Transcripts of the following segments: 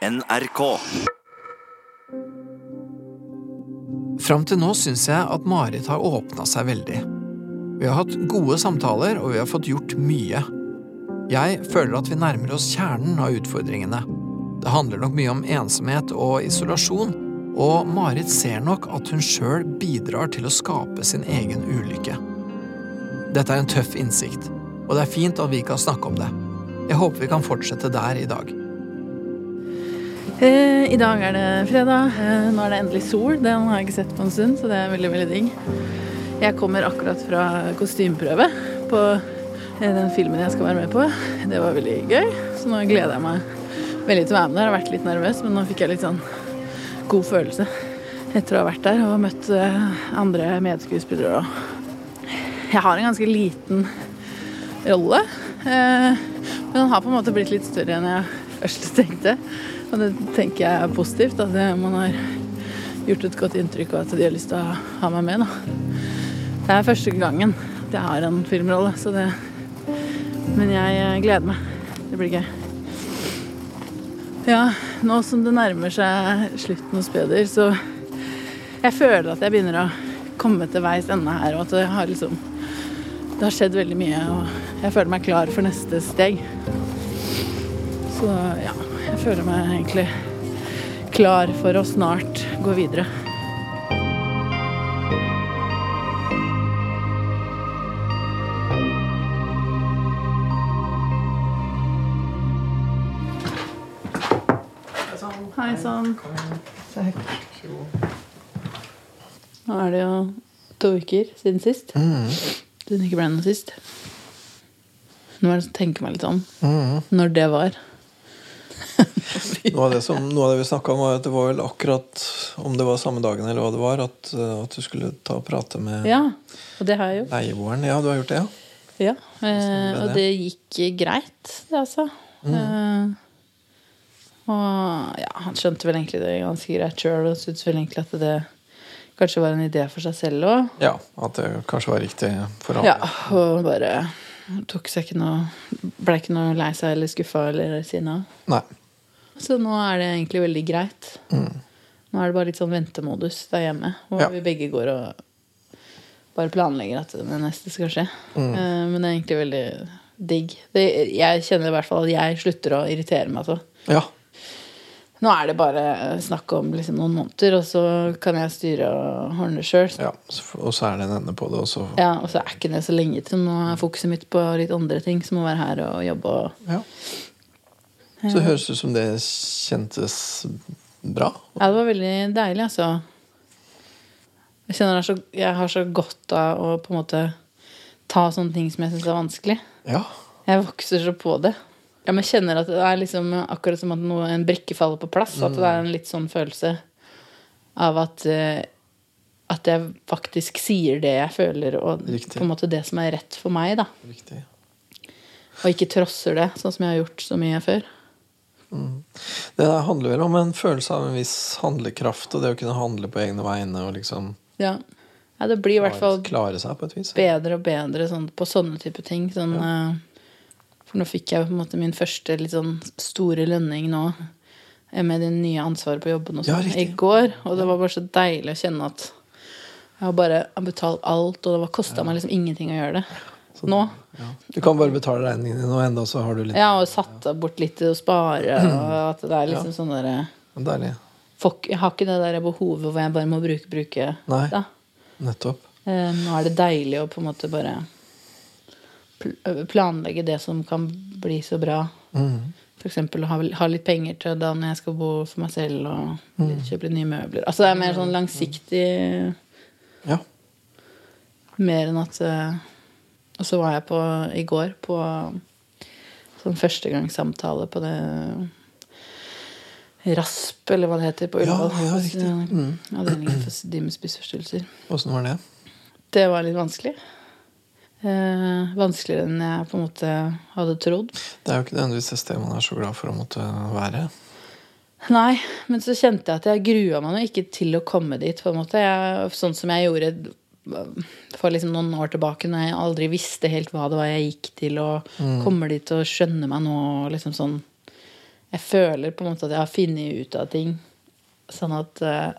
NRK. Fram til nå syns jeg at Marit har åpna seg veldig. Vi har hatt gode samtaler, og vi har fått gjort mye. Jeg føler at vi nærmer oss kjernen av utfordringene. Det handler nok mye om ensomhet og isolasjon, og Marit ser nok at hun sjøl bidrar til å skape sin egen ulykke. Dette er en tøff innsikt, og det er fint at vi kan snakke om det. Jeg håper vi kan fortsette der i dag. Eh, I dag er det fredag. Eh, nå er det endelig sol. Den har jeg ikke sett på en stund, så det er veldig veldig digg. Jeg kommer akkurat fra kostymeprøve på eh, den filmen jeg skal være med på. Det var veldig gøy, så nå gleder jeg meg veldig til å være med der. Jeg har vært litt nervøs, men nå fikk jeg litt sånn god følelse etter å ha vært der og møtt andre medskuespillere. Jeg har en ganske liten rolle, men den har på en måte blitt litt større enn jeg først tenkte. Og det tenker jeg er positivt, at man har gjort et godt inntrykk og at de har lyst til å ha meg med. Da. Det er første gangen at jeg har en filmrolle, så det Men jeg gleder meg. Det blir gøy. Ja, nå som det nærmer seg slutten hos Peder, så jeg føler at jeg begynner å komme til veis ende her, og at det har liksom Det har skjedd veldig mye, og jeg føler meg klar for neste steg. Så ja, jeg føler meg egentlig klar for å snart gå videre. Hei sann. Nå er det jo to uker siden sist. Siden det ikke ble noe sist. Nå er det å tenke meg litt om når det var. Noe av det, som, noe av det vi snakka om, var at det var vel akkurat om det var samme dagen eller hva det var, at, uh, at du skulle ta og prate med Ja, og det har jeg gjort. leieboeren. Ja, du har gjort det, ja? Ja, eh, og det? gikk greit, det altså. Eh, og ja, han skjønte vel egentlig det ganske greit sjøl, og syntes vel egentlig at det kanskje var en idé for seg selv òg. Ja, At det kanskje var riktig for alle. Ja, og bare tok seg ikke noe Ble ikke noe lei seg eller skuffa eller sinna. Nei. Så nå er det egentlig veldig greit. Nå er det bare litt sånn ventemodus der hjemme, hvor Ja. vi begge går og bare planlegger at det neste skal skje. Eh, men det er egentlig veldig digg. Det, jeg kjenner i hvert fall at jeg slutter å irritere meg så. Ja. Nå er det bare snakk om liksom noen måneder, og så kan jeg styre og ordne sjøl. ja. Og så er det en ende på det, og så Ja, og så er ikke det så lenge til. Nå er fokuset mitt på litt andre ting, som å være her og jobbe. Og Ja. Så det høres ut som det kjentes bra. Ja, det var veldig deilig, altså. Jeg kjenner er så, jeg har så godt av å på en måte ta sånne ting som jeg syns er vanskelig. Ja. Jeg vokser så på det. Ja, men kjenner at det er liksom akkurat som at noe, en brikke faller på plass. At det er en litt sånn følelse av at eh, At jeg faktisk sier det jeg føler, og Riktig. på en måte det som er rett for meg. da Riktig. Og ikke trosser det, sånn som jeg har gjort så mye før. Det der handler vel om en følelse av en viss handlekraft, og det å kunne handle på egne vegne og liksom Ja, ja det blir i hvert fall klare seg på et vis. bedre og bedre sånn, på sånne type ting. Sånn, ja. for nå fikk jeg på en måte min første litt sånn store lønning nå eh, med det nye ansvaret på jobben og Ja, sånn, riktig. i går. Og det var bare så deilig å kjenne at jeg har bare betalt alt, og det kosta meg liksom ingenting å gjøre det. Nå. Ja. Du kan bare betale regningene dine, og enda så har du litt Ja, og satt bort litt til å spare, og at det er liksom sånn derre Deilig. Folk, jeg har ikke det der behovet hvor jeg bare må bruke, bruke. Nei. Da. Nettopp. Eh, Nå er det deilig å på en måte bare pl- planlegge det som kan bli så bra. Mm. Eksempel ha, ha litt penger til da når jeg skal bo for meg selv og kjøpe litt nye møbler. Altså det er mer sånn langsiktig Ja. mer enn at eh, Og så var jeg på i går på sånn førstegangssamtale på det RASP, eller hva det heter, på Ja, Ullevål. ja, riktig. Mm. Avdelingen for de med spiseforstyrrelser. Åssen var det? Det var litt vanskelig. Eh, vanskeligere enn jeg på en måte hadde trodd. Det er jo ikke nødvendigvis et sted man er så glad for å måtte være. Nei, men så kjente jeg at jeg grua meg nå ikke til å komme dit. på en måte. Jeg, sånn som jeg gjorde for liksom noen år tilbake, når jeg aldri visste helt hva det var jeg gikk til, og kommer dit og skjønne meg nå. liksom sånn. Jeg føler på en måte at jeg har funnet ut av ting. Sånn at uh,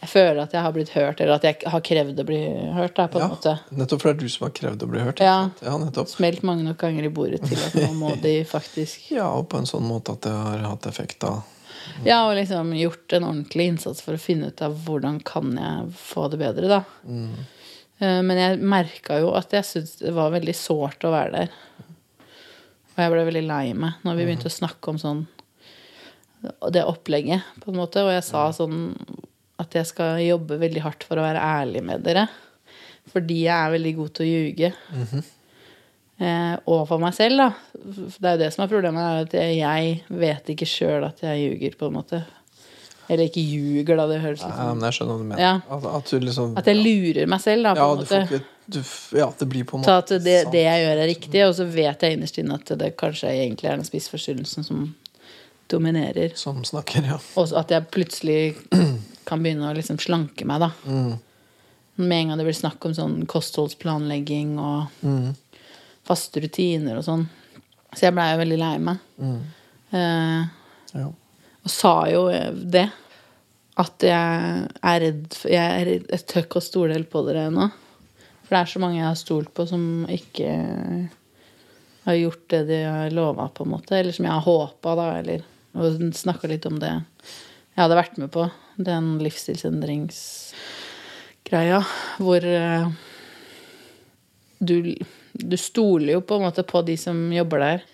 jeg føler at jeg har blitt hørt, eller at jeg har krevd å bli hørt. Da, på en Ja, måte. nettopp for det er du som har krevd å bli hørt. Ja. ja. Smelt mange nok ganger i bordet til at nå må de faktisk Ja, og på en sånn måte at det har hatt effekt da. Ja, og liksom gjort en ordentlig innsats for å finne ut av hvordan kan jeg få det bedre, da. Mm. Men jeg merka jo at jeg syntes det var veldig sårt å være der. Og jeg ble veldig lei meg når vi begynte å snakke om sånn det opplegget, på en måte. Og jeg sa sånn at jeg skal jobbe veldig hardt for å være ærlig med dere. Fordi jeg er veldig god til å ljuge. Mm og for meg selv, da. Det er jo det som er problemet, er at jeg, vet ikke sjøl at jeg ljuger, på en måte. Eller ikke ljuger, da. Det høres ut Ja, som jeg skjønner hva du mener. Ja. At, at du liksom At jeg lurer meg selv, da, på ja, en måte. ikke, du, ja, det blir på en Så måte at det, det jeg gjør, er riktig, og så vet jeg innerst inne at det kanskje egentlig er den spiseforstyrrelsen som dominerer. Som snakker, ja. Og at jeg plutselig kan begynne å liksom slanke meg, da. Mm. Med en gang det blir snakk om sånn kostholdsplanlegging og Mm. Faste rutiner og sånn. Så jeg blei jo veldig lei meg. Mm. Eh, ja. og sa jo det. At jeg er redd for Jeg, er redd, jeg tør ikke å stole helt på dere ennå. For det er så mange jeg har stolt på, som ikke har gjort det de har lova, på en måte. Eller som jeg har håpa, da. Eller og snakka litt om det jeg hadde vært med på. Den livsstilsendringsgreia. Hvor eh, du, du stoler jo på en måte på de som jobber der.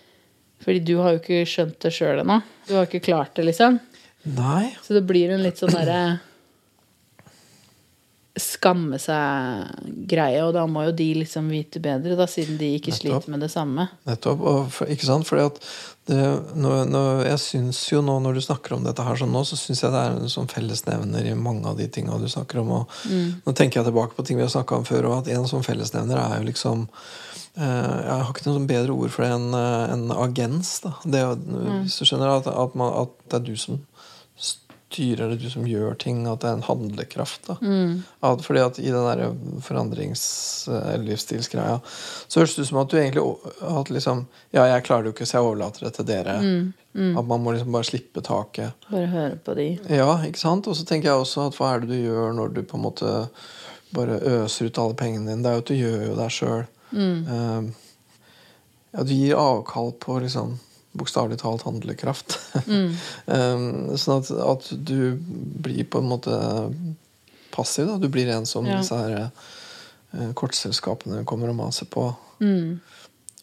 Fordi du har jo ikke skjønt det sjøl ennå. Du har ikke klart det, liksom. Nei. Så det blir en litt sånn derre Skamme seg-greie, og da må jo de liksom vite bedre, da, siden de ikke Nettopp. sliter med det samme. Nettopp. Og for, ikke sant? Fordi at det, når, når, jeg syns jo nå når du snakker om dette her sånn nå, så syns jeg det er en sånn fellesnevner i mange av de tinga du snakker om. Og Nå tenker jeg tilbake på ting vi har snakka om før, og at en sånn fellesnevner er jo liksom eh, Jeg har ikke noe sånn bedre ord for det enn eh, en agens. da det, mm. Hvis du skjønner at, at, man, at det er du som styrer, det er du som gjør ting, at det er en handlekraft. da at, fordi at i den der forandrings- eller livsstilsgreia så høres det ut som at du egentlig at liksom Ja, jeg klarer det jo ikke, så jeg overlater det til dere. At man må liksom bare slippe taket. Bare høre på de. Ja, ikke sant? Og så tenker jeg også at hva er det du gjør når du på en måte bare øser ut alle pengene dine? Det er jo at du gjør jo deg sjøl. ja, du gir avkall på liksom bokstavelig talt handlekraft. um, sånn at, at du blir på en måte passiv. da Du blir en som Ja. disse her eh, kortselskapene kommer og maser på. Mm.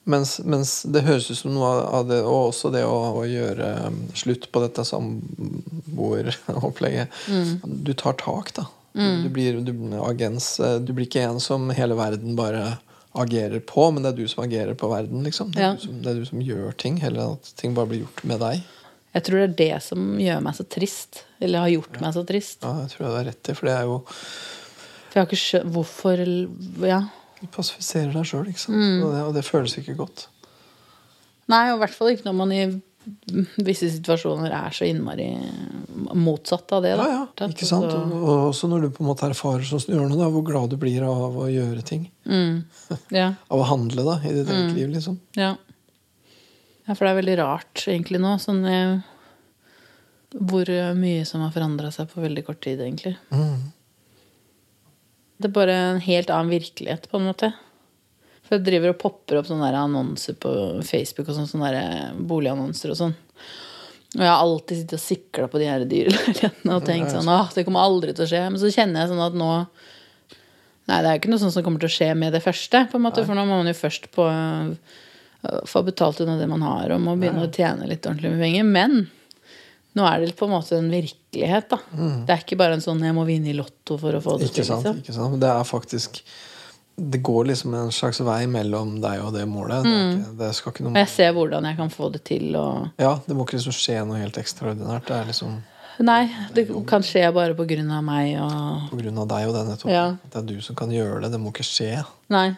Mens, mens det høres ut som noe av det, og også det å, å gjøre um, slutt på dette samboeropplegget. Du tar tak, da. Du, blir, du agens. eh, Du blir ikke en som hele verden bare agerer på, men det er du som agerer på verden, liksom. Det er, Ja. du, som, det er du som gjør ting. Heller enn at ting bare blir gjort med deg. Jeg tror det er det som gjør meg så trist. Eller har gjort meg så trist. Ja, jeg tror du har rett i, for det er jo For jeg har ikke skjønt hvorfor Ja. Du passifiserer deg sjøl, ikke sant. Mm. Og, det, og det føles ikke godt. Nei, og i hvert fall ikke når man i visse situasjoner er så innmari motsatt av det. Da. ja, ikke sant? Og, og også når du på en måte erfarer sånn som du gjør nå, da, hvor glad du blir av å gjøre ting. ja. Av å handle da, i ditt Mm. eget liv, liksom. Ja. ja, for det er veldig rart egentlig nå. Sånn eh, Hvor mye som har forandra seg på veldig kort tid, egentlig. Mm. Det er bare en helt annen virkelighet, på en måte. For jeg driver og popper opp sånne annonser på Facebook og sånn, sånne der boligannonser og sånn. Og jeg har alltid sittet og sikla på de her dyreleilighetene og tenkt sånn Åh, det kommer aldri til å skje. Men så kjenner jeg sånn at nå Nei, det er jo ikke noe sånt som kommer til å skje med det første, på en måte, for nå må man jo først på øh, få betalt unna det man har, og må begynne å tjene litt ordentlig med penger. Men nå er det på en måte en virkelighet, da. Det er ikke bare en sånn 'jeg må vinne i Lotto for å få det Mm. Ikke til'. sant? Liksom. ikke sant? Det er faktisk Det går liksom en slags vei mellom deg og det målet. Det, er ikke, det skal ikke Og noe jeg ser hvordan jeg kan få det til, og Ja, det må ikke liksom skje noe helt ekstraordinært. Det er liksom Nei, det kan skje bare på grunn av meg og på grunn av deg og det nettopp. Ja. Det er du som kan gjøre det. Det må ikke skje. Nei.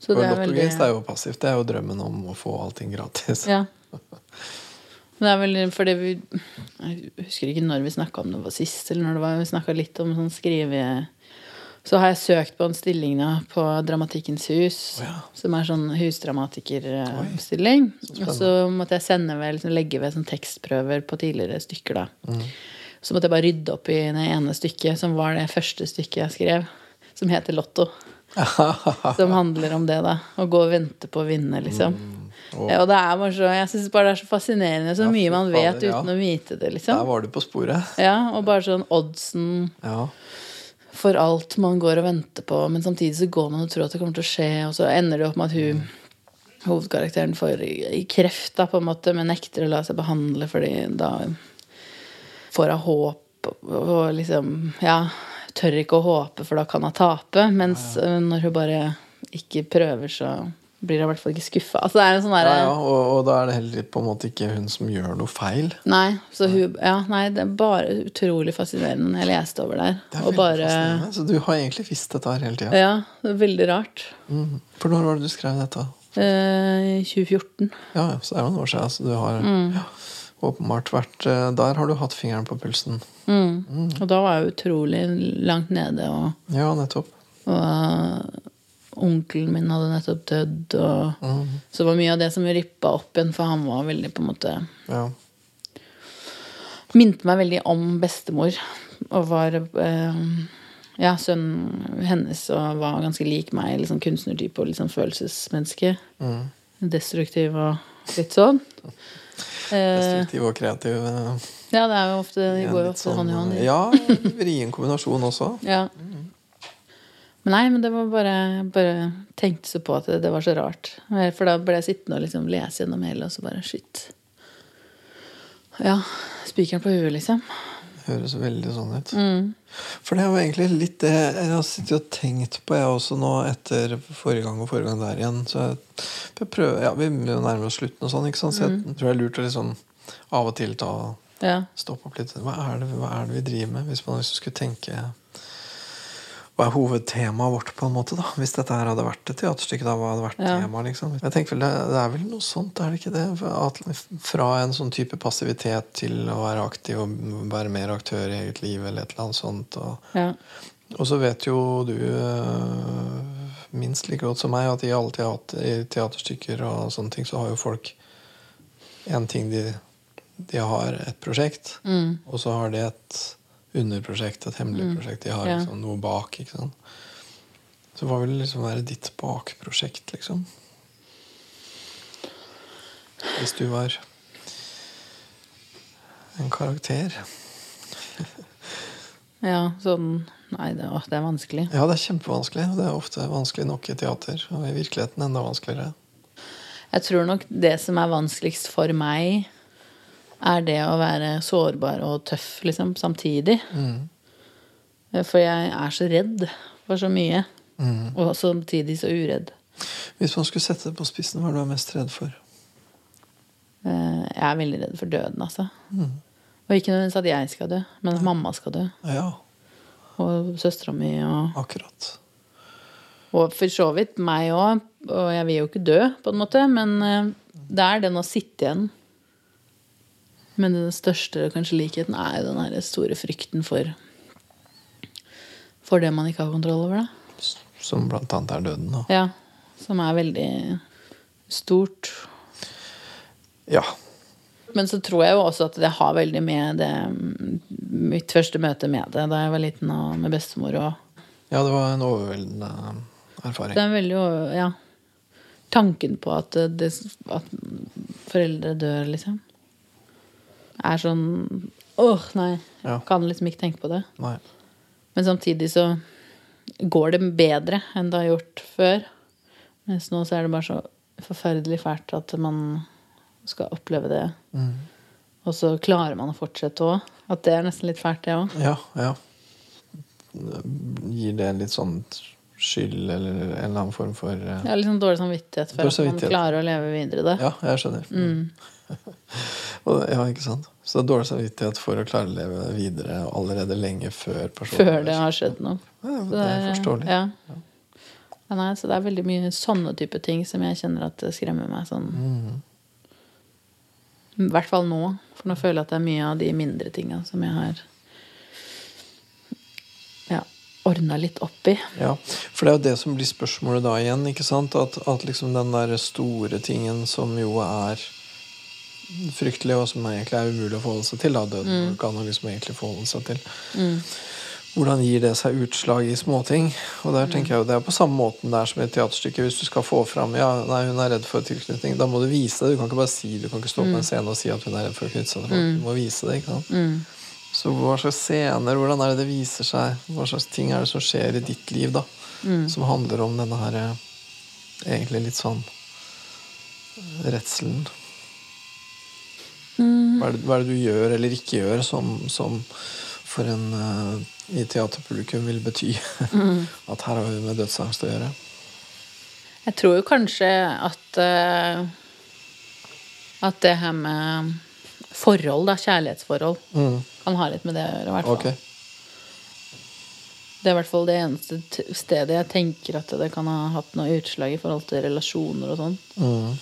Så det er veldig Lottogevinst er jo passivt. Det er jo drømmen om å få allting gratis. Ja. Men det er vel fordi vi Jeg husker ikke når vi snakka om det var sist, eller når det var vi snakka litt om sånn skrive Så har jeg søkt på en stilling da, på Dramatikkens hus, oh, ja. som er sånn husdramatikerstilling. Og så måtte jeg sende ved, liksom, legge ved sånn tekstprøver på tidligere stykker. da. Mm. Så måtte jeg bare rydde opp i det ene stykket, som var det første stykket jeg skrev, som heter Lotto. Som handler om det, da. Å gå og vente på å vinne, liksom. Og Ja, og det er bare så, jeg syns bare det er så fascinerende, så Ja, mye man fader, vet ja. uten å vite det, der liksom. var du på sporet. Ja, og bare sånn oddsen Ja. For alt man går og venter på, men samtidig så går man og tror at det kommer til å skje, og så ender det opp med at hun hovedkarakteren får i- kreft, da, på en måte, men nekter å la seg behandle fordi da får hun håp og liksom Ja, tør ikke å håpe, for da kan hun tape. Mens øh, når hun bare ikke prøver, så blir jeg i hvert fall ikke skuffa. Altså, det sånn Ja, ja, og, og da er det heller på en måte ikke hun som gjør noe feil. Nei, så hun, ja, nei, det er bare utrolig fascinerende jeg leste over der. Det er bare fascinerende. Så du har egentlig visst dette her hele tida. Ja, det er veldig rart. Mm. For når var det du skrev dette? Eh, 2014. Ja, så det er jo noen år siden. Så du har Mm. ja, åpenbart vært eh, Der har du hatt fingeren på pulsen. Mm. Og da var jeg utrolig langt nede, og, Ja, nettopp. og onkelen min hadde nettopp dødd. Og, Mm. Så det var mye av det som rippa opp igjen, for han var veldig på en måte Ja. Minte meg veldig om bestemor. Og var eh, ja, sønnen hennes og var ganske lik meg. Liksom kunstnertype og sånn følelsesmenneske. Mm. Destruktiv og litt sånn. Eh, Destruktiv og kreativ. eh, ja, det er jo ofte, de en går jo ofte hånd i sånn, hånd. Ja, vrien kombinasjon også. Ja. Men nei, men det var bare bare tenkte så på at det, det var så rart. For da ble jeg sittende og liksom lese gjennom hele, og så bare shit. Ja. Spikeren på huet, liksom. Høres veldig sånn ut. Mm. For det er jo egentlig litt det jeg har sittet og tenkt på, jeg også nå etter forrige gang og forrige gang der igjen. Så jeg, prøver, ja, Vi nærme oss slutten, og sånn, ikke sant? så jeg tror det er lurt å liksom av og til ta Ja. stoppe opp litt. Hva er, det, hva er det vi driver med? Hvis man liksom skulle tenke Hva er hovedtemaet vårt, på en måte? da? Hvis dette her hadde vært et teaterstykke, da hva hadde vært Ja. tema liksom? Jeg tenker vel det, det er vel noe sånt, er det ikke det? At, fra en sånn type passivitet til å være aktiv og være mer aktør i eget liv, eller et eller annet sånt. og ja. og så vet jo du øh, minst like godt som meg at i alle teater, i teaterstykker og sånne ting, så har jo folk en ting de, de har et prosjekt, Mm. og så har de et underprosjekt, et hemmelig prosjekt. De har Ja. liksom noe bak. ikke sant? Så hva vil liksom være ditt bakprosjekt, liksom? Hvis du var en karakter. ja, sånn Nei, det, å, det er vanskelig. Ja, det er kjempevanskelig. Det er ofte vanskelig nok i teater. Og i virkeligheten enda vanskeligere. Jeg tror nok det som er vanskeligst for meg, er det å være sårbar og tøff, liksom, samtidig. Mm. For jeg er så redd for så mye. Mm. Og samtidig så uredd. Hvis man skulle sette det på spissen, hva er du mest redd for? Eh, Jeg er veldig redd for døden, altså. Mm. Og ikke nødvendigvis at jeg skal dø, men at mamma skal dø. Ja, Og søstera mi og, akkurat. og for så vidt meg òg. Og jeg vil jo ikke dø, på en måte, men eh, det er den å sitte igjen. Men den største kanskje likheten er den her store frykten for For det man ikke har kontroll over, da. Som blant annet er døden. Da. Ja. Som er veldig stort. Ja. Men så tror jeg jo også at det har veldig med det mitt første møte med det da jeg var liten og med bestemor og ja, det var en overveldende erfaring. Det er veldig Ja. Tanken på at, det, at foreldre dør, liksom, er sånn Åh, nei. Ja. Kan liksom ikke tenke på det. Nei. Men samtidig så går det bedre enn det har gjort før. Mens nå så er det bare så forferdelig fælt at man skal oppleve det. Mm. Og så klarer man å fortsette òg. At det er nesten litt fælt, det òg. Ja, ja. Gir det litt sånn skyld eller en eller annen form for uh... Ja, Litt sånn dårlig samvittighet for Dårlig at man klarer å leve videre det. Ja, jeg skjønner. Og, ja, ikke sant? Så det er dårlig samvittighet for å klare å leve videre allerede lenge før personen Før det har skjedd noe. Ja, det er forståelig. Ja. Ja, nei, så det er veldig mye sånne type ting som jeg kjenner at skremmer meg sånn. Mm. I hvert fall nå. For nå føler jeg at det er mye av de mindre tinga som jeg har Ja. ordna litt opp i. Ja, for det er jo det som blir spørsmålet da igjen. ikke sant? At, at liksom den der store tingen som jo er fryktelig, og som egentlig er umulig å forholde seg til, da døden mm. kan man liksom egentlig forholde seg til. Mm. Hvordan gir det seg utslag i småting? Og der tenker jeg jo Det er på samme måten det er som i et teaterstykke. Hvis du skal få fram ja, nei, hun er redd for tilknytning, da må du vise det. Du kan ikke bare si Du kan ikke stå på en mm. scene og si at hun er redd for å knytte seg til folk. Du må vise det. ikke sant? Mm. Så hva slags scener, hvordan er det det viser seg? Hva slags ting er det som skjer i ditt liv, da? Mm. Som handler om denne her eh, egentlig litt sånn redselen. Mm. Hva, er det, hva, er det, du gjør eller ikke gjør som, som for en uh, i teaterpublikum vil bety mm. at her har vi med dødsangst å gjøre? Jeg tror jo kanskje at uh, at det her med forhold, da, kjærlighetsforhold, mm. kan ha litt med det å gjøre. I hvert fall. Okay. Det er i hvert fall det eneste stedet jeg tenker at det kan ha hatt noe utslag i forhold til relasjoner og sånn. Mm.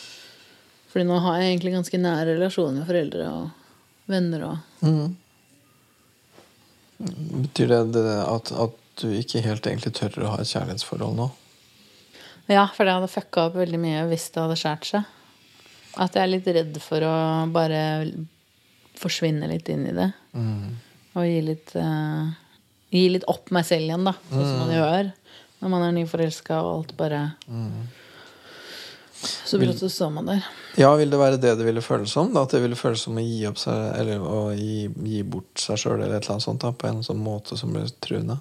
Fordi nå har jeg egentlig ganske nære relasjoner med foreldre og venner og mm. Betyr det, det at, at, du ikke helt egentlig tør å ha et kjærlighetsforhold nå? Ja, for det hadde fucka opp veldig mye hvis det hadde skåret seg. At jeg er litt redd for å bare forsvinne litt inn i det. Mm. Og gi litt, uh, gi litt opp meg selv igjen, da. Sånn som man mm. gjør når man er nyforelska og alt bare mm. Så brått så står man der. Ja, vil det være det det ville føles som? Da? At det ville føles som å gi seg Eller å gi, gi bort seg sjøl eller et eller annet sånt da, på en sånn måte som blir truende?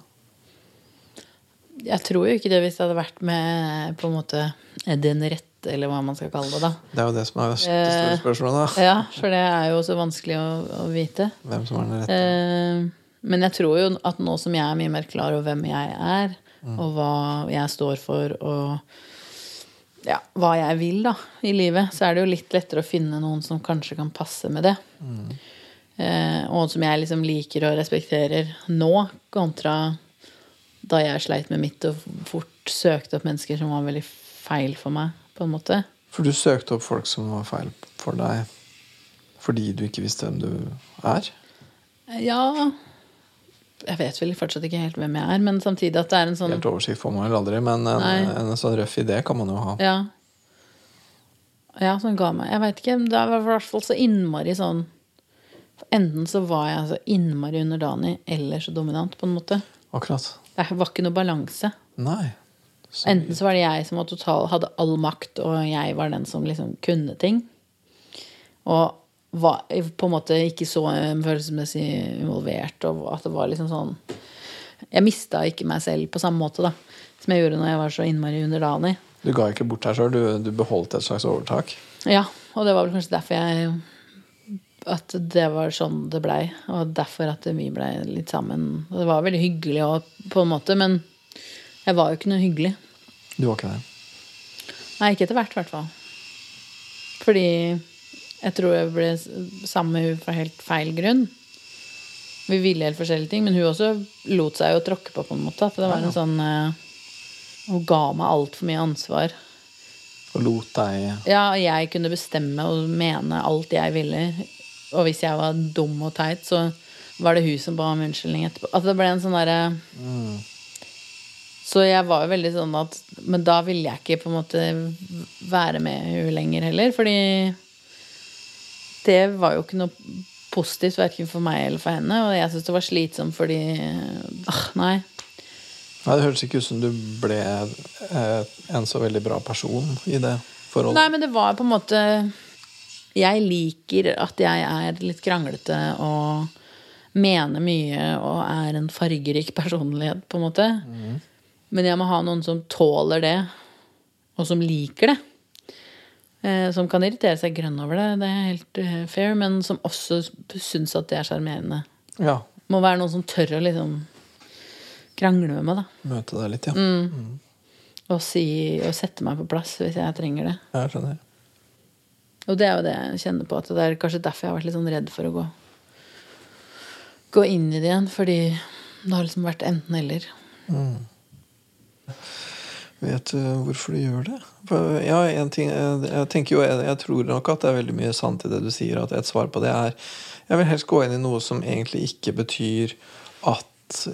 Jeg tror jo ikke det hvis det hadde vært med på en måte den rette eller hva man skal kalle det. da. Det er jo det som er det store eh, spørsmålet, da. Ja, for det er jo så vanskelig å, å vite. Hvem som er den rette. Eh, men jeg tror jo at nå som jeg er mye mer klar over hvem jeg er, mm. og hva jeg står for, og ja, hva jeg vil da, i livet, så er det jo litt lettere å finne noen som kanskje kan passe med det. Mm. Eh, og som jeg liksom liker og respekterer nå, kontra da jeg sleit med mitt og fort søkte opp mennesker som var veldig feil for meg på en måte. For du søkte opp folk som var feil for deg fordi du ikke visste hvem du er? Ja Jeg vet vel fortsatt ikke helt hvem jeg er, men samtidig at det er en sånn Helt oversikt får man vel aldri, men en, en, sånn røff idé kan man jo ha. Ja. Ja, som ga meg Jeg veit ikke. Det var i hvert fall så innmari sånn Enten så var jeg så innmari underdanig eller så dominant, på en måte. Akkurat. Det var ikke noe balanse. Nei. Så... Enten så var det jeg som total, hadde all makt, og jeg var den som liksom kunne ting. Og var på en måte ikke så følelsesmessig involvert, og at det var liksom sånn Jeg mista ikke meg selv på samme måte da som jeg gjorde når jeg var så innmari underdanig. Du ga ikke bort deg sjøl, du, du, beholdt et slags overtak? Ja, og det var vel kanskje derfor jeg At det var sånn det blei. Og derfor at vi blei litt sammen. Og det var veldig hyggelig òg, på en måte, men jeg var jo ikke noe hyggelig. Du var ikke det? Nei, ikke etter hvert, i hvert fall. Fordi jeg tror jeg ble sammen med hun fra helt feil grunn. Vi ville helt forskjellige ting, men hun også lot seg jo tråkke på på en måte. For det var en sånn uh, Hun ga meg altfor mye ansvar. Og lot deg Ja, jeg kunne bestemme og mene alt jeg ville. Og hvis jeg var dum og teit, så var det hun som ba om unnskyldning etterpå. Altså det ble en sånn derre mm. Så jeg var jo veldig sånn at Men da ville jeg ikke på en måte være med henne lenger heller. Fordi det var jo ikke noe positivt verken for meg eller for henne. Og jeg syntes det var slitsomt fordi ah, Nei. Nei, Det høres ikke ut som du ble eh, en så veldig bra person i det forholdet. Nei, men det var på en måte Jeg liker at jeg er litt kranglete og mener mye og er en fargerik personlighet, på en måte. Mm. Men jeg må ha noen som tåler det, og som liker det. Eh, som kan irritere seg grønn over det, det er helt uh, fair, men som også syns at det er sjarmerende. Ja. Må være noen som tør å liksom krangle med meg, da. Møte deg litt, ja. Mm. Mm. Og, si, og sette meg på plass hvis jeg trenger det. Jeg skjønner. Og det er jo det jeg kjenner på, at det er kanskje derfor jeg har vært litt sånn redd for å gå, gå inn i det igjen. Fordi det har liksom vært enten-eller. Mm. Vet du hvorfor du gjør det? Ja, en ting, jeg tenker jo, jeg, tror nok at det er veldig mye sant i det du sier. At et svar på det er Jeg vil helst gå inn i noe som egentlig ikke betyr at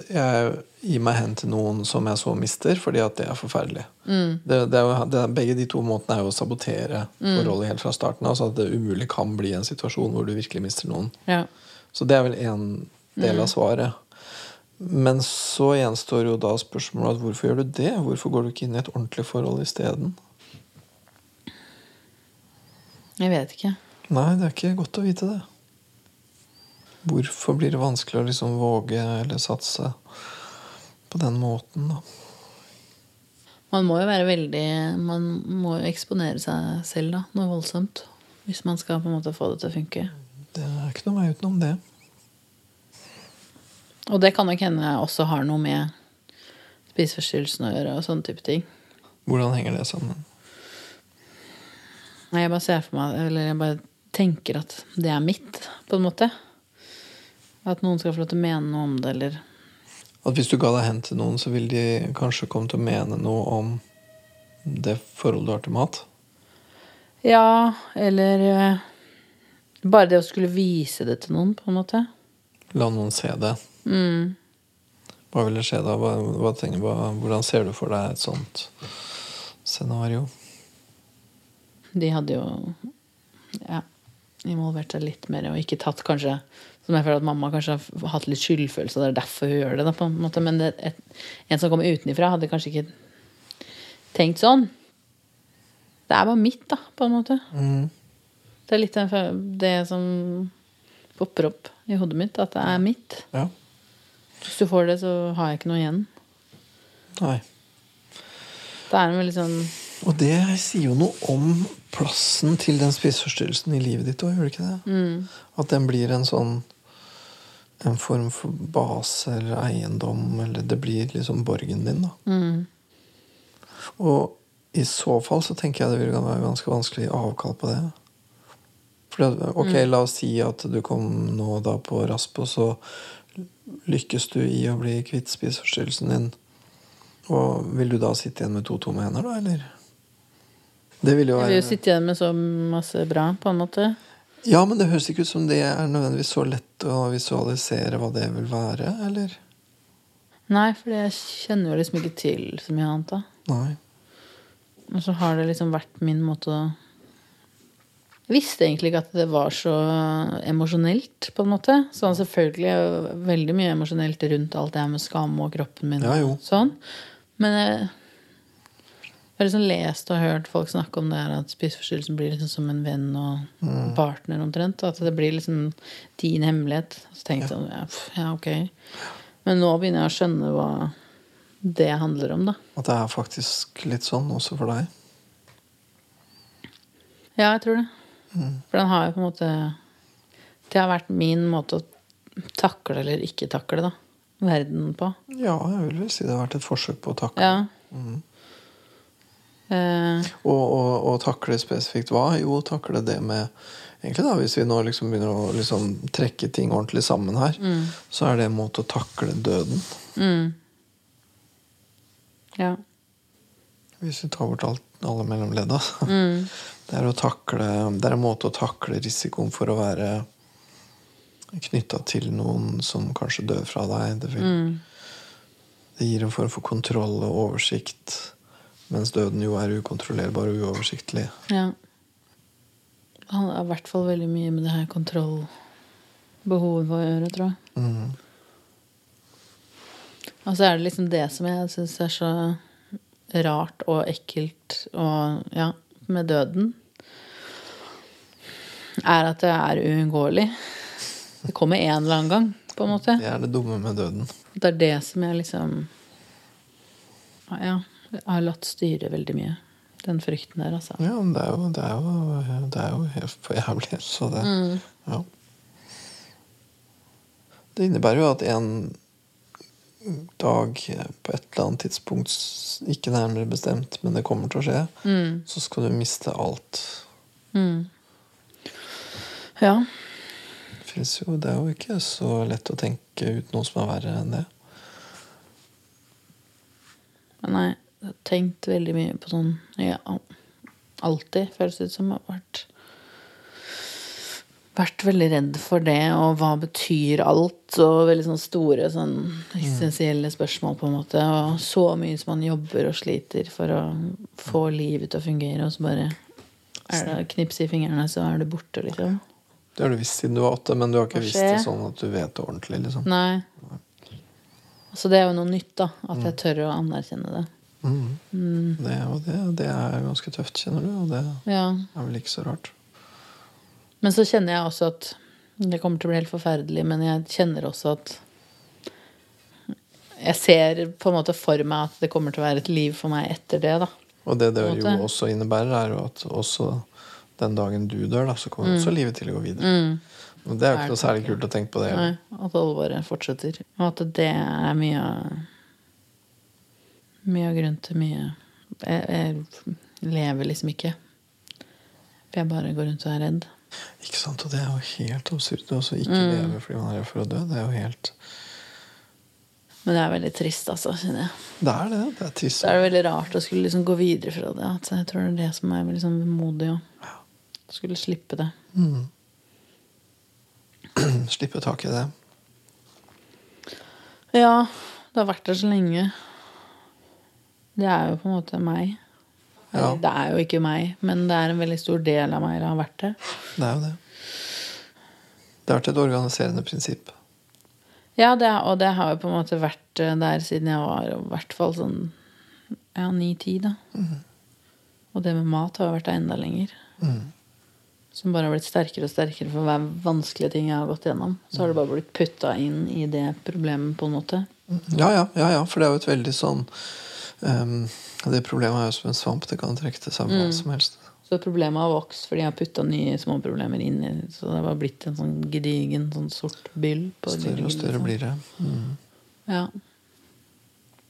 jeg gir meg hen til noen som jeg så mister, fordi at det er forferdelig. Det, det er det, er- begge de to måtene er jo å sabotere forholdet helt fra starten av, så at det umulig kan bli en situasjon hvor du virkelig mister noen. Ja. Så det er vel en del av svaret. Men så gjenstår jo da spørsmålet at hvorfor gjør du det? Hvorfor går du ikke inn i et ordentlig forhold isteden? Jeg vet ikke. Nei, det er ikke godt å vite det. Hvorfor blir det vanskelig å liksom våge eller satse på den måten, da? Man må jo være veldig Man må jo eksponere seg selv, da. Noe voldsomt. Hvis man skal på en måte få det til å funke. Det er ikke noe vei utenom det. Og det kan nok hende også har noe med spiseforstyrrelsen å gjøre og sånne type ting. Hvordan henger det sammen? Nei, Jeg bare ser for meg Eller jeg bare tenker at det er mitt, på en måte. At noen skal få lov til å mene noe om det, eller At hvis du ga deg hen til noen, så vil de kanskje komme til å mene noe om det forholdet du har til mat? Ja, eller eh, Bare det å skulle vise det til noen, på en måte. La noen se det. Mm. Hva vil det skje da? Hva, hva tenker, hva, hvordan ser du for deg et sånt scenario? De hadde jo ja, involvert seg litt mer og ikke tatt kanskje Som jeg føler at mamma kanskje har hatt litt skyldfølelse, og det er derfor hun gjør det. Da, på en måte. Men det, et, en som kommer utenfra, hadde kanskje ikke tenkt sånn. Det er bare mitt, da, på en måte. Mm. Det er litt det som popper opp i hodet mitt, at det er mitt. Ja. Hvis du får det, så har jeg ikke noe igjen. Nei. Det er en veldig sånn Og det sier jo noe om plassen til den spiseforstyrrelsen i livet ditt òg, gjør det ikke det? At den blir en sånn En form for base eller eiendom, eller det blir liksom borgen din, da. Og i så fall så tenker jeg det vil være ganske vanskelig å gi avkall på det. For det, ok, la oss si at du kom nå da på rasp, og så lykkes du i å bli kvitt spiseforstyrrelsen din. Og vil du da sitte igjen med to tomme hender, da, eller? Det vil jo Jeg vil jo sitte igjen med så masse bra, på en måte. Ja, men det høres ikke ut som det er nødvendigvis så lett å visualisere hva det vil være, eller? Nei, for jeg kjenner jo liksom ikke til så mye annet, da. Nei. Og så har det liksom vært min måte å visste egentlig ikke at det var så emosjonelt, på en måte. Sånn selvfølgelig veldig mye emosjonelt rundt alt det her med skam og kroppen min. Ja, jo. Sånn. Men jeg jeg har liksom lest og hørt folk snakke om det her at spiseforstyrrelsen blir liksom som en venn og Mm. partner omtrent. At det blir liksom din hemmelighet. Så tenkte jeg sånn, ja, pff, ja, ok. Men nå begynner jeg å skjønne hva det handler om, da. At det er faktisk litt sånn også for deg. Ja, jeg tror det. For den har jo på en måte Det har vært min måte å takle eller ikke takle da. verden på. Ja, jeg vil vel si det har vært et forsøk på å takle. Ja. Eh, Og, og, og takle spesifikt hva? Jo, takle det med Egentlig da, Hvis vi nå liksom begynner å liksom trekke ting ordentlig sammen her, så er det en måte å takle døden. ja. Hvis vi tar bort alt, alle mellomledda. Mm. Det, er takle, det er en måte å takle risikoen for å være knytta til noen som kanskje dør fra deg. Det, vil, det gir en form for kontroll og oversikt, mens døden jo er ukontrollerbar og uoversiktlig. ja. Det handler i hvert fall veldig mye med det her kontrollbehovet å gjøre, tror jeg. Mm. Og så er det liksom det som jeg syns er så rart og ekkelt og ja, med døden. Er at det er uunngåelig. Det kommer en eller annen gang, på en måte. Det er det dumme med døden. Det er det som jeg liksom Ja, jeg har latt styre veldig mye. Den frykten der, altså. Ja, men det er jo, det er jo, det er jo helt for jævlig. Så det Ja. Det innebærer jo at en dag på et eller annet tidspunkt, ikke nærmere bestemt, men det kommer til å skje, så skal du miste alt. Ja. Det, jo, det er jo ikke så lett å tenke ut noe som er verre enn det. Men nei, jeg har tenkt veldig mye på sånn ja, Alltid, føles det ut som. Har vært vært veldig redd for det, og hva betyr alt, og veldig sånn store sånn essensielle spørsmål, på en måte. Og så mye som man jobber og sliter for å få livet til å fungere, og så bare er det knips knipse i fingrene, så er du borte, liksom. Det har du visst siden du var åtte, men du har ikke visst det sånn at du vet det ordentlig. liksom. Nei. Så det er jo noe nytt, da. At jeg tør å anerkjenne det. Mm. Det, og det, det er ganske tøft, kjenner du, og det Ja. er vel ikke så rart. Men så kjenner jeg også at Det kommer til å bli helt forferdelig, men jeg kjenner også at Jeg ser på en måte for meg at det kommer til å være et liv for meg etter det, da. Og det det jo også innebærer, er jo at også den dagen du dør, da, så kommer også livet til å gå videre. Og det er jo ikke noe særlig kult å tenke på det. Nei, at alvoret fortsetter. Og at det er mye Mye av grunnen til mye jeg, jeg lever liksom ikke. For jeg bare går rundt og er redd. Ikke sant? Og det er jo helt absurd. å også ikke Mm. leve fordi man er redd for å dø. Det er jo helt Men det er veldig trist, altså, kjenner jeg. Det er det. Det er trist. Det er veldig rart å skulle liksom gå videre fra det. At jeg tror det er det som er veldig sånn vemodig. Å skulle slippe det. Slippe tak i det. Ja, det har vært der så lenge. Det er jo på en måte meg. Ja. Det er jo ikke meg, men det er en veldig stor del av meg det har vært det. Det er jo det. Det har vært et organiserende prinsipp. Ja, det, og det har jo på en måte vært eh, der siden jeg var i hvert fall sånn ja, ni-ti, da. Og det med mat har vært der enda lenger. Som bare har blitt sterkere og sterkere for hver vanskelige ting jeg har gått gjennom. Så har det bare blitt putta inn i det problemet, på en måte. Ja, ja, ja, ja, for det er jo et veldig sånn ehm, Det problemet er jo som en svamp. Det kan trekke til seg hva som helst. Så problemet har vokst fordi jeg har putta nye småproblemer inn i Så det har blitt en sånn gedigen sånn sort byll. Større og større blir det. Mm. Ja.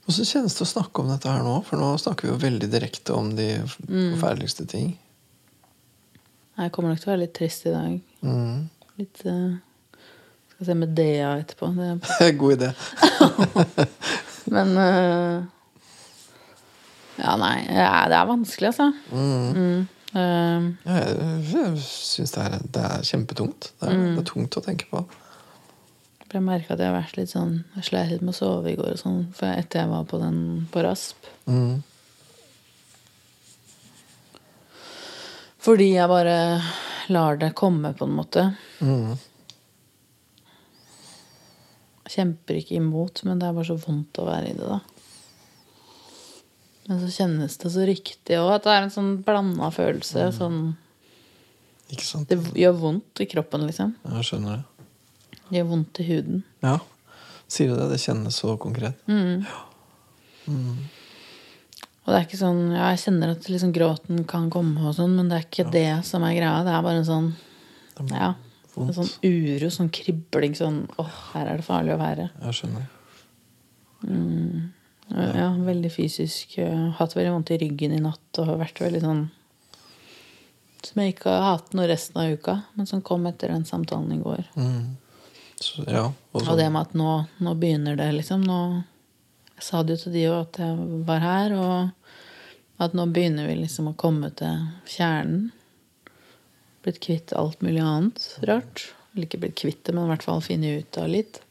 så kjennes det å snakke om dette her nå? For nå snakker vi jo veldig direkte om de forferdeligste ting. Jeg kommer nok til å være litt trist i dag. Mm. Litt uh, Skal se Medea etterpå. Det, God idé. men eh, Ja, nei. Det er vanskelig, altså. Mm. Eh, Ja, jeg syns det, det er kjempetungt. Det er, det er tungt å tenke på. jeg merka at jeg har vært litt sånn Jeg sleit litt med å sove i går og sånn for etter jeg var på den på Rasp. Mm. Fordi jeg bare lar det komme, på en måte. Mm. Kjemper ikke imot, men det er bare så vondt å være i det, da. Men så kjennes det så riktig òg, at det er en sånn blanda følelse. Sånn, Ikke sant? det gjør vondt i kroppen, liksom. Jeg skjønner det. Det gjør vondt i huden. Ja. Sier du det? Det kjennes så konkret. Ja Og det er ikke sånn Ja, jeg kjenner at liksom gråten kan komme og sånn, men det er ikke det som er greia. Det er bare en sånn Ja. En sånn uro, sånn kribling, sånn Åh, her er det farlig å være. Jeg skjønner. Ja, veldig fysisk. Hatt veldig vondt i ryggen i natt og har vært veldig sånn Som jeg ikke har hatt noe resten av uka, men som kom etter den samtalen i går. Så, ja, og Og det med at nå, nå begynner det, liksom. Nå, jeg sa det jo til de òg, at jeg var her, og at nå begynner vi liksom å komme til kjernen. Blitt kvitt alt mulig annet rart. Eller ikke blitt kvitt det, men i hvert fall funnet ut av litt.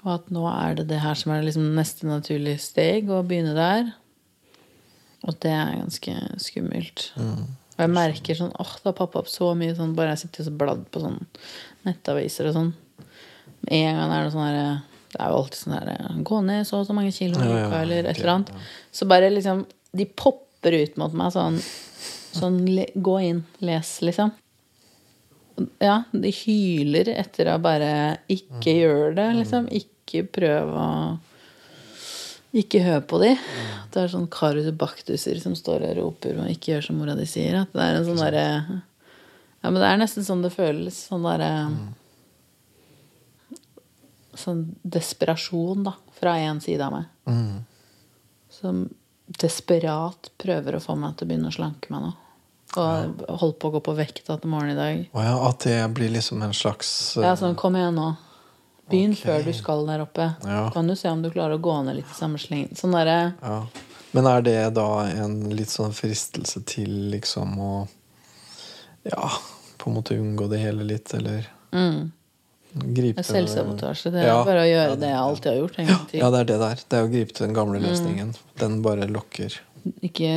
Og at nå er det det her som er liksom neste naturlige steg, å begynne der. Og det er ganske skummelt. Og jeg merker sånn åh, da har pappa opp så mye sånn Bare jeg sitter og bladd på sånn nettaviser og sånn. Med en gang er det sånn herre Det er jo alltid sånn herre Gå ned så og så mange kilo i Ja, ja, uka, eller et eller annet. Så bare liksom De popper ut mot meg sånn Sånn Gå inn, les, liksom. Ja, de hyler etter å bare ikke gjøre det, liksom. Ikke prøve å ikke hør på de. Det er sånn Karius baktuser som står og roper og ikke gjør som mora di sier. At det er en sånn derre Ja, men det er nesten sånn det føles. Sånn derre Sånn desperasjon, da, fra én side av meg. Som desperat prøver å få meg til å begynne å slanke meg nå. Og holdt på å gå på vekta til morgenen i dag. Oh, ja, at det blir liksom en slags uh... Ja, sånn, kom igjen nå. Begynn okay. før du skal der oppe. Ja. Kan du se om du klarer å gå ned litt i samme sleng. Sånn derre ja. Men er det da en litt sånn fristelse til liksom å Ja, på en måte unngå det hele litt, eller Mm. gripe Selvsabotasje. Det er Ja. bare å gjøre Ja, det jeg alltid har gjort. Ja, det er det der. Det er å gripe til den gamle Mm. løsningen. Den bare lokker. Ikke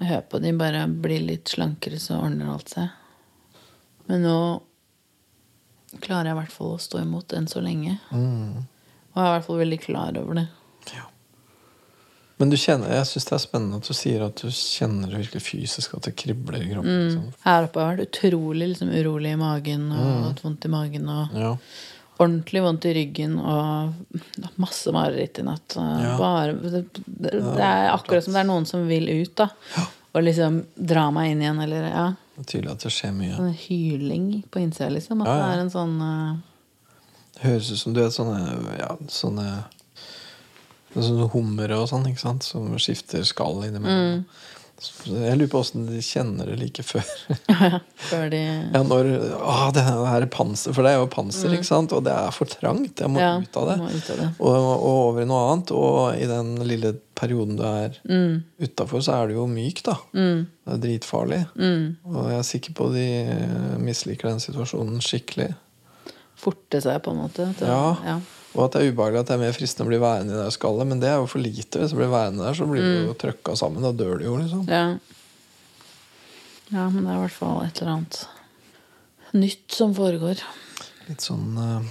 hør på de, bare bli litt slankere, så ordner alt seg. Men nå klarer jeg i hvert fall å stå imot enn så lenge. Mm. Og jeg er i hvert fall veldig klar over det. Ja. Men du kjenner, jeg syns det er spennende at du sier at du kjenner det virkelig fysisk, at det kribler i kroppen. Mm. Liksom. Her oppe har jeg vært utrolig liksom, urolig i magen og hatt vondt i magen. Og Ja. Ordentlig vondt i ryggen og masse mareritt i natt. Ja. Bare, det, det, er akkurat som det er noen som vil ut, da. Og liksom dra meg inn igjen, eller ja. Det er tydelig at det skjer mye. Sånn hyling på innsida, liksom. At Ja, ja. det er en sånn uh... Det høres ut som du vet sånne ja, sånne Sånne hummere og sånn, ikke sant? Som skifter skall innimellom. Mm. Jeg lurer på åssen de kjenner det like før. Før de Ja, når Å, det her er panser. For det er jo panser, ikke sant? Og det er for trangt. Jeg må Mm. Ja, ut av det. må ut av det. Og, og over i noe annet. Og i den lille perioden du er Mm, utafor, så er du jo myk, da. mm, Det er dritfarlig. mm. Og jeg er sikker på de eh, misliker den situasjonen skikkelig. Forte seg, på en måte. til- Ja. ja. Og at det er ubehagelig at det er mer fristende å bli værende i det skallet. Men det er jo for lite. Hvis du blir værende der, så blir du jo trøkka sammen. Da dør du jo, liksom. Ja. ja, men det er i hvert fall et eller annet nytt som foregår. Litt sånn uh,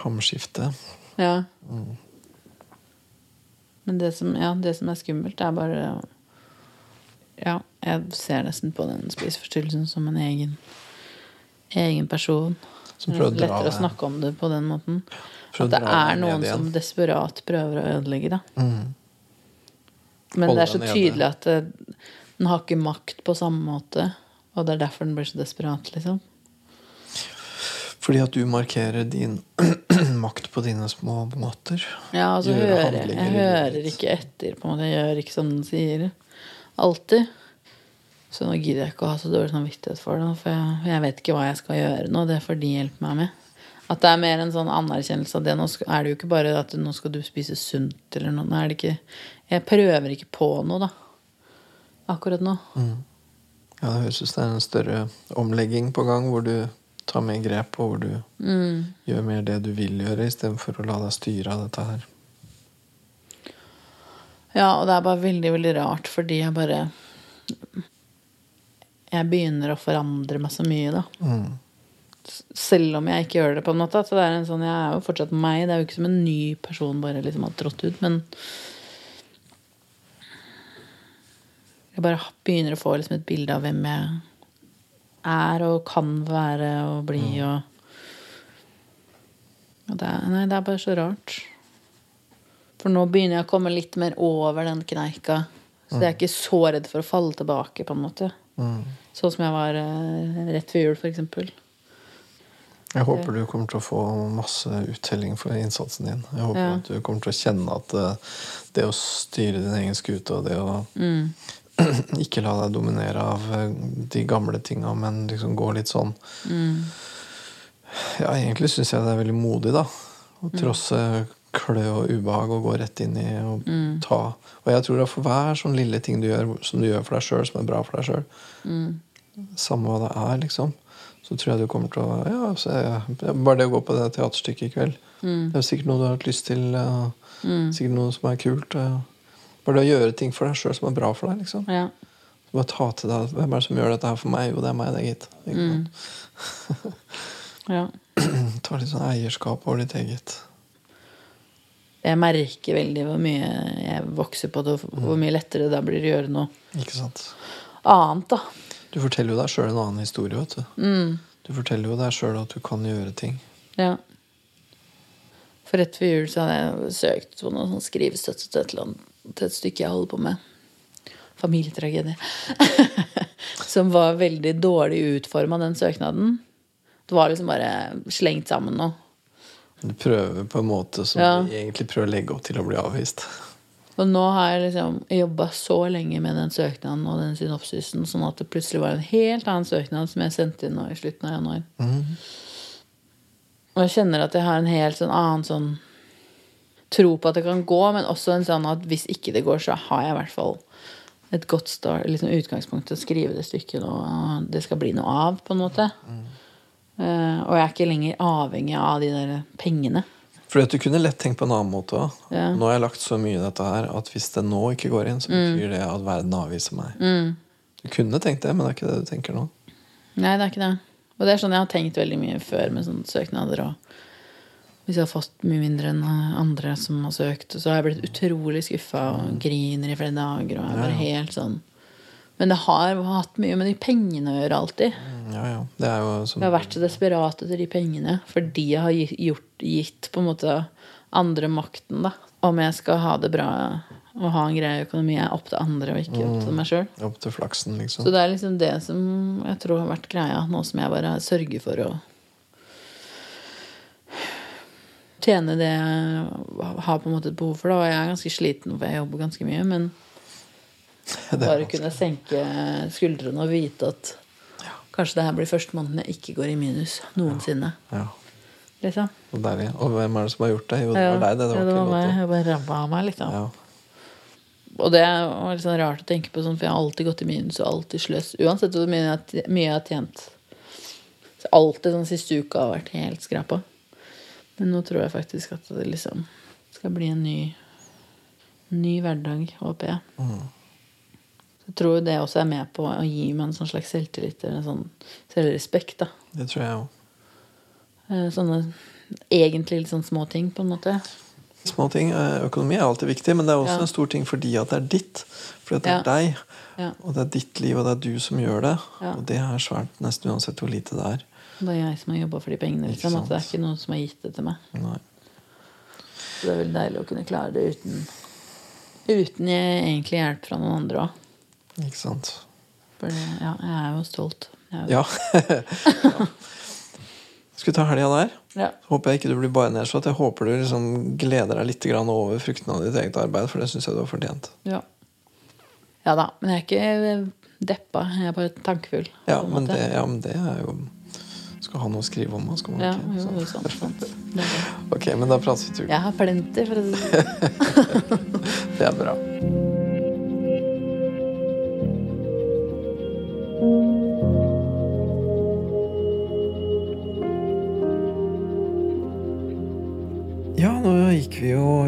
hamskifte. Ja. Mm. Men det som, ja, det som er skummelt, er bare Ja, jeg ser nesten på den spiseforstyrrelsen som en egen egen person. Som Det prøver er lettere å snakke om det på den måten. prøver At det er noen som desperat prøver å ødelegge det. Mm. Men Holde det er så tydelig at det, den har ikke makt på samme måte. Og det er derfor den blir så desperat, liksom. Fordi at du markerer din makt på dine små måter. Ja, altså så hører jeg, hører ikke etter. på en måte Jeg gjør ikke som den sier. Alltid. Så nå gidder jeg ikke å ha så dårlig samvittighet for det. For jeg, jeg vet ikke hva jeg skal gjøre nå. Det får de hjelpe meg med. At det er mer en sånn anerkjennelse av det. Nå er det jo ikke bare at nå skal du spise sunt eller noe. Nå er det ikke Jeg prøver ikke på noe, da. Akkurat nå. Ja, Det høres ut som det er en større omlegging på gang, hvor du tar mer grep, og hvor du Mm. gjør mer det du vil gjøre, istedenfor å la deg styre av dette her. Ja, og det er bare veldig, veldig rart, fordi jeg bare Jeg begynner å forandre meg så mye, da. Mm. Selv om jeg ikke gjør det, på en måte. At det er en sånn, jeg er jo fortsatt meg. Det er jo ikke som en ny person bare liksom har trådt ut. Men jeg bare begynner å få liksom et bilde av hvem jeg er og kan være og bli. Og, og det, er, nei, det er bare så rart. For nå begynner jeg å komme litt mer over den kneika. Så jeg er ikke så redd for å falle tilbake, på en måte. Mm. Sånn som jeg var eh, rett før jul, for eksempel. Jeg håper du kommer til å få masse uttelling for innsatsen din. Jeg håper Ja. at du kommer til å kjenne at eh, det å styre din egen skute og det å Mm. ikke la deg dominere av eh, de gamle tinga, men liksom gå litt sånn Mm. Ja, egentlig syns jeg det er veldig modig, da. Å trosse klø og ubehag og gå rett inn i og Mm. ta Og jeg tror at for hver sånn lille ting du gjør som du gjør for deg sjøl, som er bra for deg sjøl, Mm. samme hva det er, liksom, så tror jeg du kommer til å Ja, jeg, bare det å gå på det teaterstykket i kveld Mm. Det er sikkert noe du har hatt lyst til. Mm. Sikkert noe som er kult. Bare det å gjøre ting for deg sjøl som er bra for deg. liksom Ja. Bare ta til deg Hvem er det som gjør dette her for meg? Jo, det er meg, det, gitt. Mm. ja. Ta litt sånn eierskap over ditt eget. Jeg merker veldig hvor mye jeg vokser på det, og hvor mye lettere det da blir å gjøre noe Ikke sant? annet, da. Du forteller jo deg sjøl en annen historie. vet Du Mm. Du forteller jo deg sjøl at du kan gjøre ting. Ja. For rett før jul så hadde jeg søkt på noe sånn skrivestøtte til et, annet, til et stykke jeg holder på med. Familietragedie. Som var veldig dårlig utforma, den søknaden. Det var liksom bare slengt sammen noe. Du prøver på en måte som Ja. egentlig prøver å legge opp til å bli avvist. Og nå har jeg liksom jobba så lenge med den søknaden og den synopsisen, sånn at det plutselig var en helt annen søknad som jeg sendte inn nå i slutten av januar. Og jeg kjenner at jeg har en helt sånn annen sånn tro på at det kan gå, men også en sånn at hvis ikke det går, så har jeg i hvert fall et godt start, liksom utgangspunkt til å skrive det stykket nå, og det skal bli noe av, på en måte. Eh, og jeg er ikke lenger avhengig av de der pengene. Fordi at du kunne lett tenkt på en annen måte òg. Ja. Nå har jeg lagt så mye i dette her at hvis det nå ikke går inn, så betyr det at verden avviser meg. Du kunne tenkt det, men det er ikke det du tenker nå. Nei, det er ikke det. Og det er sånn jeg har tenkt veldig mye før med sånne søknader. Og hvis jeg har fått mye mindre enn andre som har søkt, så har jeg blitt utrolig skuffa og griner i flere dager. Og er bare helt sånn Men det har hatt mye med de pengene å gjøre alltid. Ja, ja. Det er jo som Jeg har vært så desperat etter de pengene fordi jeg har gjort, gitt på en måte andre makten, da. Om jeg skal ha det bra og ha en grei økonomi, er opp til andre og ikke opp til meg sjøl. flaksen, liksom. Så det er liksom det som jeg tror har vært greia, nå som jeg bare sørger for å tjene det jeg har på en måte et behov for. Da. Og jeg er ganske sliten, for jeg jobber ganske mye. Men bare kunne senke skuldrene og vite at kanskje det her blir første måneden jeg ikke går i minus noensinne. Ja, Liksom. så deilig. Og hvem er det som har gjort det? Jo, det var deg, det. Det ja, var det var meg. Jeg bare ramma av meg, liksom. Ja. Og det var litt sånn rart å tenke på, sånn, for jeg har alltid gått i minus og alltid sløst. Uansett hvor mye jeg, mye jeg har tjent. Så alltid sånn siste uka har vært helt skrapa. Men nå tror jeg faktisk at det liksom skal bli en ny, ny hverdag, håper jeg. Mm. Jeg tror det også er med på å gi meg en sånn slags selvtillit eller en sånn selvrespekt. da. Det tror jeg òg. Eh, Sånne egentlig litt sånn små ting, på en måte. Små ting. eh, Økonomi er alltid viktig, men det er også Ja. en stor ting fordi at det er ditt. Fordi at det Ja. er deg. Ja. Og det er ditt liv, og det er du som gjør det. Og det er svært, nesten uansett hvor lite det er. Det er jeg som har jobba for de pengene. Liksom, at det er ikke noen som har gitt det til meg. Nei. Så det er veldig deilig å kunne klare det uten, uten egentlig hjelp fra noen andre òg. Ikke sant. For det, ja, jeg er jo stolt. Er jo, Ja. ja. Skal vi ta helga der? ja. Håper jeg ikke du blir bare nedslått. Jeg håper du liksom gleder deg litt over fruktene av ditt eget arbeid, for det syns jeg du har fortjent. ja. Ja da. Men jeg er ikke deppa. Jeg er bare tankefull. Ja, men det, ja, men det er jo Skal ha noe å skrive om, skal man ja, ikke? jo, sant, sant. Det er det. Ok, men da prates vi. Jeg har plenty, for å si det sånn. Det er bra.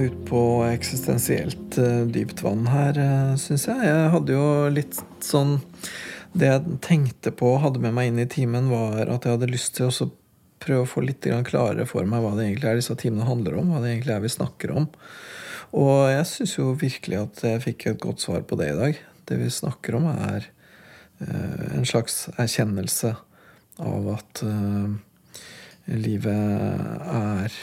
Ut på eksistensielt eh, dypt vann her, uh, syns jeg. Jeg hadde jo litt sånn Det jeg tenkte på og hadde med meg inn i timen, var at jeg hadde lyst til å prøve å få litt klarere for meg hva det egentlig er disse timene handler om. Hva det egentlig er vi snakker om. Og jeg syns jo virkelig at jeg fikk et godt svar på det i dag. Det vi snakker om, er eh, en slags erkjennelse av at eh, livet er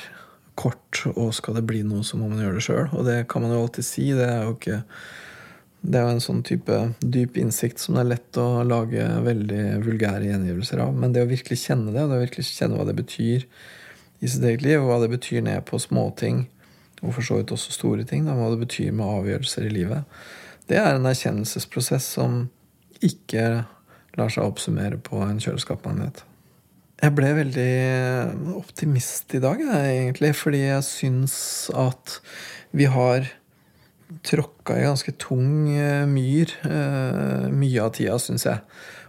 kort, og skal det bli noe, så må man gjøre det sjøl. Og det kan man jo alltid si. Det er jo ikke det er jo en sånn type dyp innsikt som det er lett å lage veldig vulgære gjengivelser av. Men det å virkelig kjenne det, og det å virkelig kjenne hva det betyr i sitt eget liv, og hva det betyr ned på småting, og for så vidt også store ting, da, hva det betyr med avgjørelser i livet, det er en erkjennelsesprosess som ikke lar seg oppsummere på en kjøleskapmagnet. Jeg ble veldig optimist i dag, egentlig, fordi jeg syns at vi har tråkka i ganske tung eh, myr eh, mye av tida, syns jeg.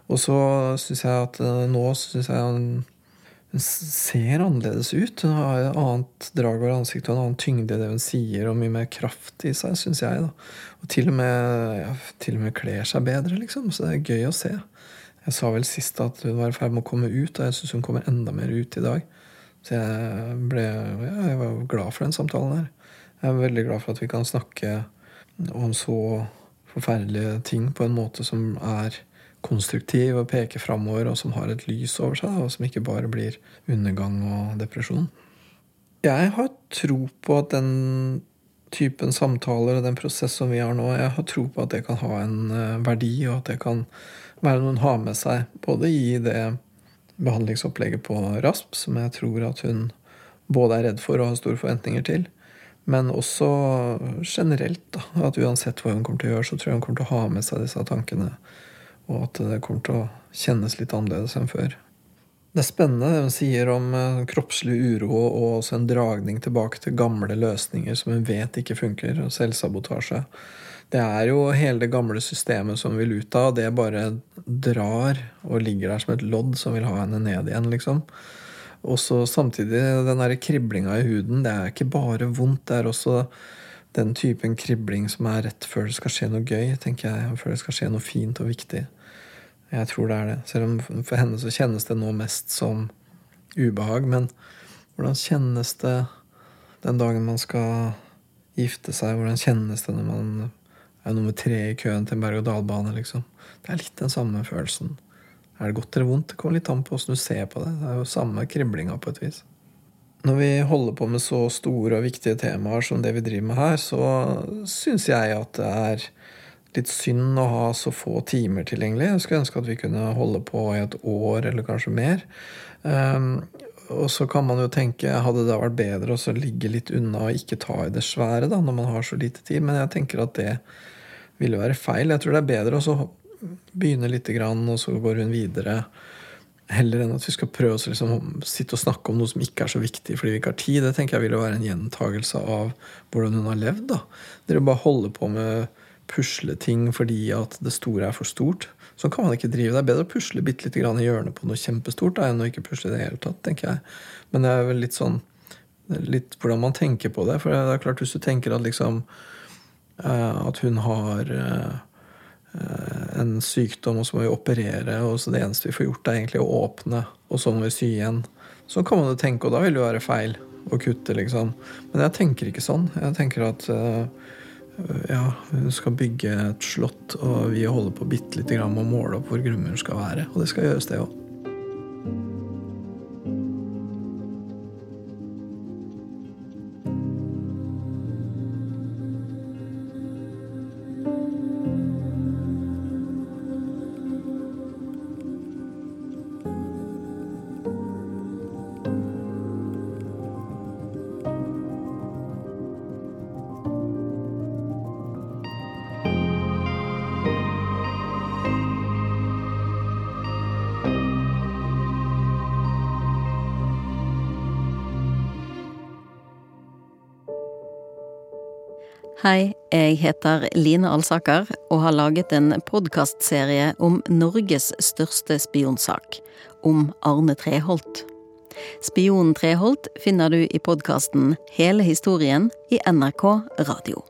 Og så syns jeg at eh, nå syns jeg hun ser annerledes ut. Hun har et annet drag over ansiktet og en annen tyngde i det hun sier, og mye mer kraft i seg, syns jeg. da. Og til og, med, ja, til og med kler seg bedre, liksom. Så det er gøy å se. Jeg sa vel sist at hun var i ferd med å komme ut, og jeg syns hun kommer enda mer ut i dag. Så jeg ble ja, jeg var glad for den samtalen her. Jeg er veldig glad for at vi kan snakke om så forferdelige ting på en måte som er konstruktiv og peker framover, og som har et lys over seg, og som ikke bare blir undergang og depresjon. Jeg har tro på at den typen samtaler og den prosess som vi har nå, jeg har tro på at det kan ha en eh, verdi, og at det kan være noe hun har med seg, både i det behandlingsopplegget på RASP, som jeg tror at hun både er redd for og har store forventninger til, men også generelt. da, At uansett hva hun kommer til å gjøre, så tror jeg hun kommer til å ha med seg disse tankene. Og at det kommer til å kjennes litt annerledes enn før. Det er spennende det hun sier om eh, kroppslig uro og også en dragning tilbake til gamle løsninger som hun vet ikke funker, selvsabotasje. Det er jo hele det gamle systemet som vil ut av, det bare drar og ligger der som et lodd som vil ha henne ned igjen, liksom. Og så samtidig den derre kriblinga i huden. Det er ikke bare vondt, det er også den typen kribling som er rett før det skal skje noe gøy, tenker jeg. Før det skal skje noe fint og viktig. Jeg tror det er det. Selv om for henne så kjennes det nå mest som ubehag. Men hvordan kjennes det den dagen man skal gifte seg? Hvordan kjennes det når man er nummer tre i køen til en berg-og-dal-bane? liksom? Det er litt den samme følelsen. Er det godt eller vondt? Det kommer litt an på åssen du ser på det. Det er jo samme kriblinga på et vis. Når vi holder på med så store og viktige temaer som det vi driver med her, så syns jeg at det er litt synd å ha så få timer tilgjengelig. Jeg skulle ønske at vi kunne holde på i et år eller kanskje mer. Um, og så kan man jo tenke hadde det vært bedre å ligge litt unna og ikke ta i det svære da, når man har så lite tid. Men jeg tenker at det ville være feil. Jeg tror det er bedre å begynne lite grann, og så går hun videre. Heller enn at vi skal prøve å liksom, sitte og snakke om noe som ikke er så viktig fordi vi ikke har tid. Det tenker jeg ville være en gjentagelse av hvordan hun har levd. da. Dere bare holder på med pusleting fordi at det store er for stort. Sånn kan man ikke drive. Det er bedre å pusle bitte lite grann i hjørnet på noe kjempestort da, enn å ikke pusle i det hele tatt, tenker jeg. Men det er vel litt sånn litt hvordan man tenker på det. For det er klart, hvis du tenker at liksom At hun har uh, en sykdom, og så må vi operere, og så det eneste vi får gjort, er egentlig å åpne, og så må vi sy igjen. Sånn kan man jo tenke, og da vil det være feil å kutte, liksom. Men jeg tenker ikke sånn. Jeg tenker at uh, ja, hun skal bygge et slott, og vi holder på bitte lite grann med å måle opp hvor grunnmuren skal være. Og det skal gjøres, det òg. Hei, jeg heter Line Alsaker og har laget en podkastserie om Norges største spionsak, om Arne Treholt. Spionen Treholt finner du i podkasten Hele historien i NRK Radio.